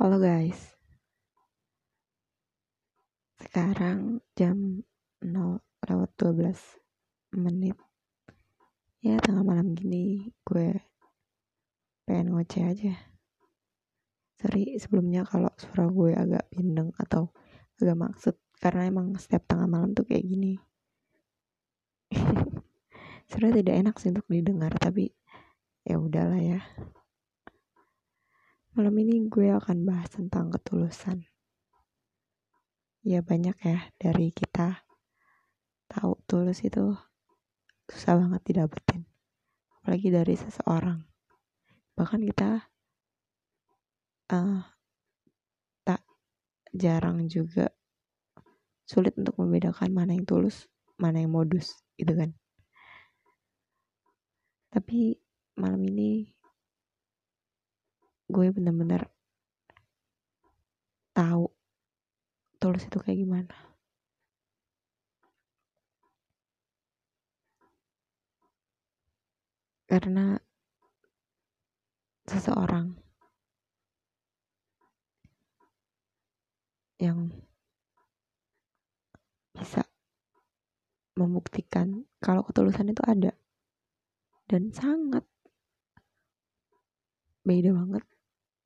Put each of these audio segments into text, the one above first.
Halo guys. Sekarang jam 0 lewat 12 menit. Ya tengah malam gini gue pengen ngoceh aja. Sorry sebelumnya kalau suara gue agak bindeng atau agak maksud Karena emang setiap tengah malam tuh kayak gini. Sebenarnya tidak enak sih untuk didengar Tapi ya udahlah ya Malam ini gue akan bahas tentang ketulusan. Ya banyak ya dari kita tahu tulus itu susah banget didapetin. Apalagi dari seseorang. Bahkan kita uh, tak jarang juga sulit untuk membedakan mana yang tulus, mana yang modus gitu kan. Tapi malam ini gue bener-bener tahu tulus itu kayak gimana. Karena seseorang yang bisa membuktikan kalau ketulusan itu ada dan sangat beda banget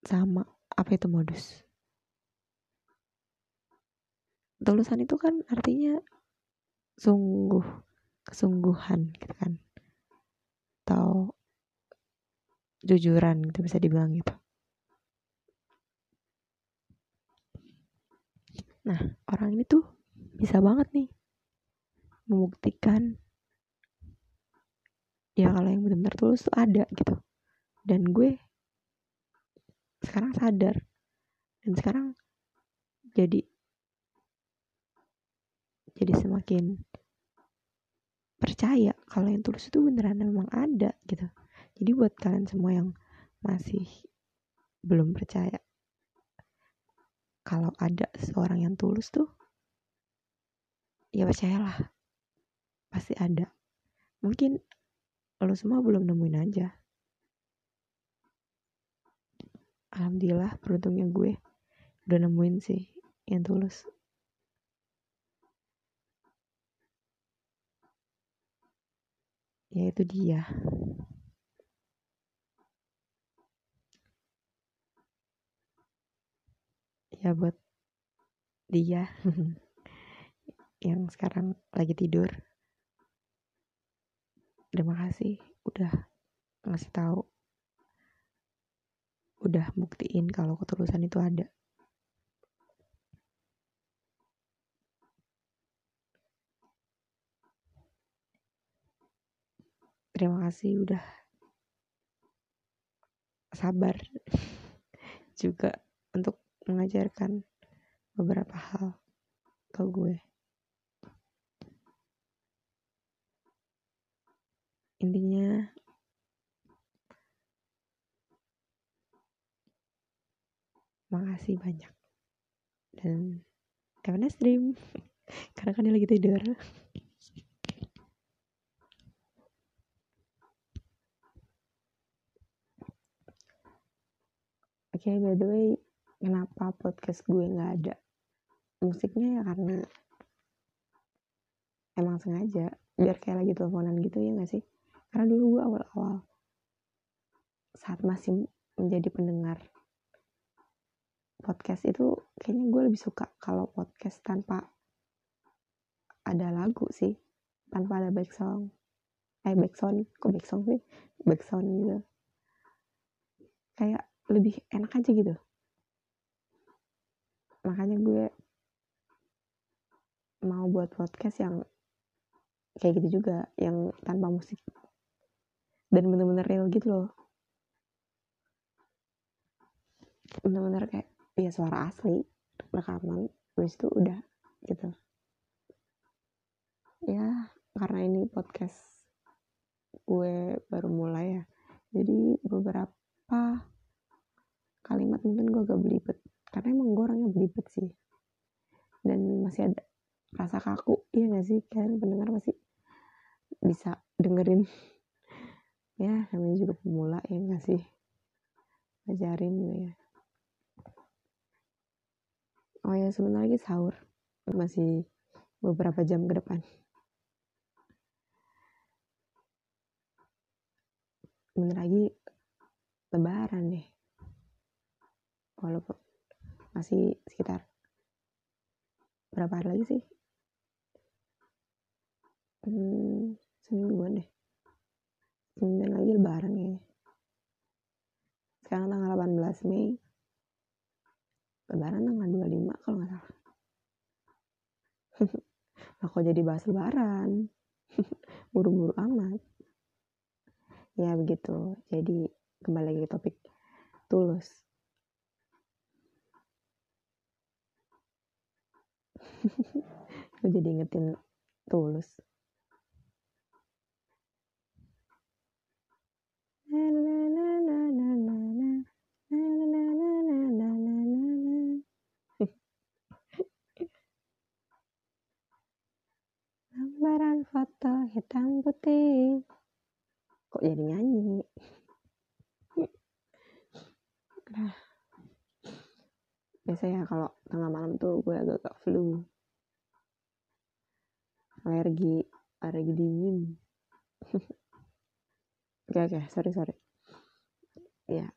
sama apa itu modus? Tulusan itu kan artinya sungguh kesungguhan gitu kan. Atau jujuran gitu bisa dibilang gitu. Nah orang ini tuh bisa banget nih membuktikan ya kalau yang benar-benar tulus tuh ada gitu. Dan gue sekarang sadar. Dan sekarang jadi jadi semakin percaya kalau yang tulus itu beneran memang ada gitu. Jadi buat kalian semua yang masih belum percaya kalau ada seorang yang tulus tuh ya percayalah pasti ada. Mungkin lo semua belum nemuin aja alhamdulillah beruntungnya gue udah nemuin sih yang tulus. Ya itu dia. Ya buat dia yang sekarang lagi tidur. Terima kasih udah ngasih tahu udah buktiin kalau ketulusan itu ada. Terima kasih udah sabar juga untuk mengajarkan beberapa hal ke gue. Intinya makasih banyak. Dan have a karena kan dia lagi tidur. Oke, okay, by the way, kenapa podcast gue nggak ada? Musiknya ya karena emang sengaja. Biar kayak lagi teleponan gitu ya nggak sih? Karena dulu gue awal-awal saat masih menjadi pendengar podcast itu kayaknya gue lebih suka kalau podcast tanpa ada lagu sih. Tanpa ada back song eh back kok back sih? Back gitu. Kayak lebih enak aja gitu. Makanya gue mau buat podcast yang kayak gitu juga yang tanpa musik. Dan bener-bener real gitu loh. Bener-bener kayak ya suara asli rekaman habis itu udah gitu. Ya karena ini podcast gue baru mulai ya. Jadi beberapa kalimat mungkin gue agak belibet. Karena emang gue orangnya belibet sih. Dan masih ada rasa kaku iya gak sih? Kan pendengar masih bisa dengerin. Ya namanya juga pemula ya gak sih? Ajarin gitu ya oh ya sebentar lagi sahur. Masih beberapa jam ke depan. Bentar lagi lebaran deh. Walaupun masih sekitar berapa hari lagi sih? Hmm, semingguan deh. Semingguan lagi lebaran ya sekarang tanggal 18 Mei lebaran tanggal 25 kalau nggak salah. Kok jadi bahas lebaran? Buru-buru amat. Ya begitu. Jadi kembali lagi ke topik tulus. Gue jadi ingetin tulus hitam putih. Kok jadi nyanyi? Nah. Biasanya kalau tengah malam tuh gue agak-agak flu. Alergi alergi dingin. Oke oke. Sorry sorry. Ya.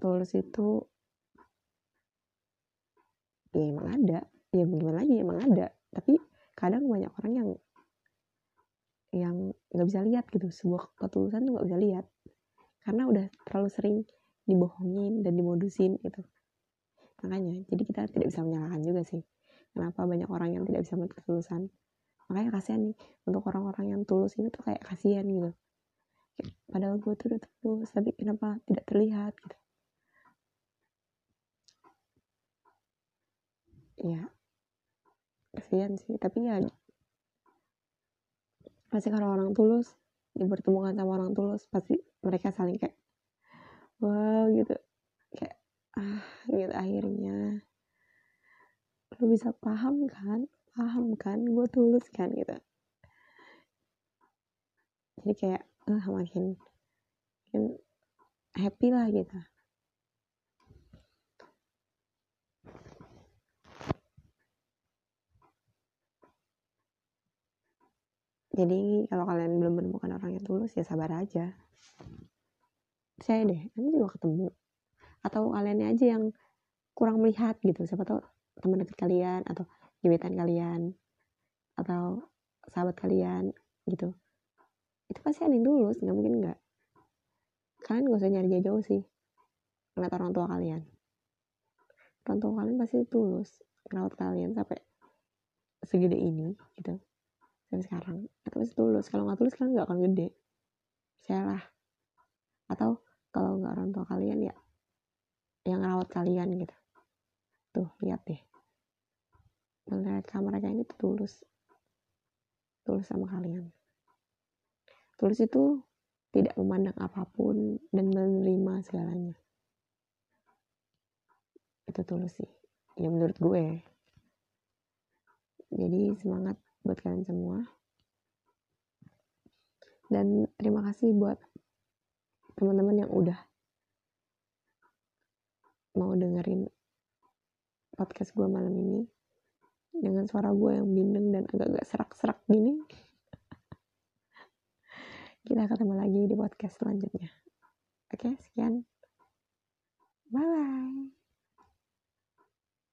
Tulus itu ya emang ada. Ya gimana lagi emang ada. Tapi kadang banyak orang yang yang nggak bisa lihat gitu. Sebuah ketulusan tuh nggak bisa lihat. Karena udah terlalu sering dibohongin dan dimodusin gitu. Makanya jadi kita tidak bisa menyalahkan juga sih. Kenapa banyak orang yang tidak bisa melihat ketulusan? Makanya kasihan nih untuk orang-orang yang tulus ini tuh kayak kasihan gitu. Padahal gue tuh udah tulus tapi kenapa tidak terlihat? Gitu. Ya kasihan sih tapi ya pasti kalau orang tulus dipertemukan sama orang tulus pasti mereka saling kayak wow gitu. Kayak ah gitu akhirnya. Lu bisa paham kan? Paham kan? Gue tulus kan? Gitu. Jadi kayak uh, makin makin happy lah gitu jadi kalau kalian belum menemukan orang yang tulus ya sabar aja. Saya deh nanti juga ketemu. Atau kalian aja yang kurang melihat gitu. Siapa tahu teman dekat kalian atau gebetan kalian atau sahabat kalian gitu. Itu pasti ada yang tulus nggak mungkin nggak. Kalian gak usah nyari jauh-jauh sih ngeliat orang tua kalian. Orang tua kalian pasti tulus ngerawat kalian sampai segede ini gitu dan sekarang. Itu pasti tulus. Kalau nggak tulus kalian nggak akan gede. Saya lah. Atau kalau nggak orang tua kalian ya yang ngerawat kalian gitu. Tuh lihat deh. Mereka mereka ini tuh tulus. Tulus sama kalian. Tulus itu tidak memandang apa pun dan menerima segalanya. Itu tulus sih. Ya menurut gue. Jadi semangat buat kalian semua. Dan terima kasih buat teman-teman yang udah mau dengerin podcast gue malam ini. Dengan suara gue yang bindeng dan agak-agak serak-serak gini. Kita ketemu lagi di podcast selanjutnya. Oke sekian. Bye bye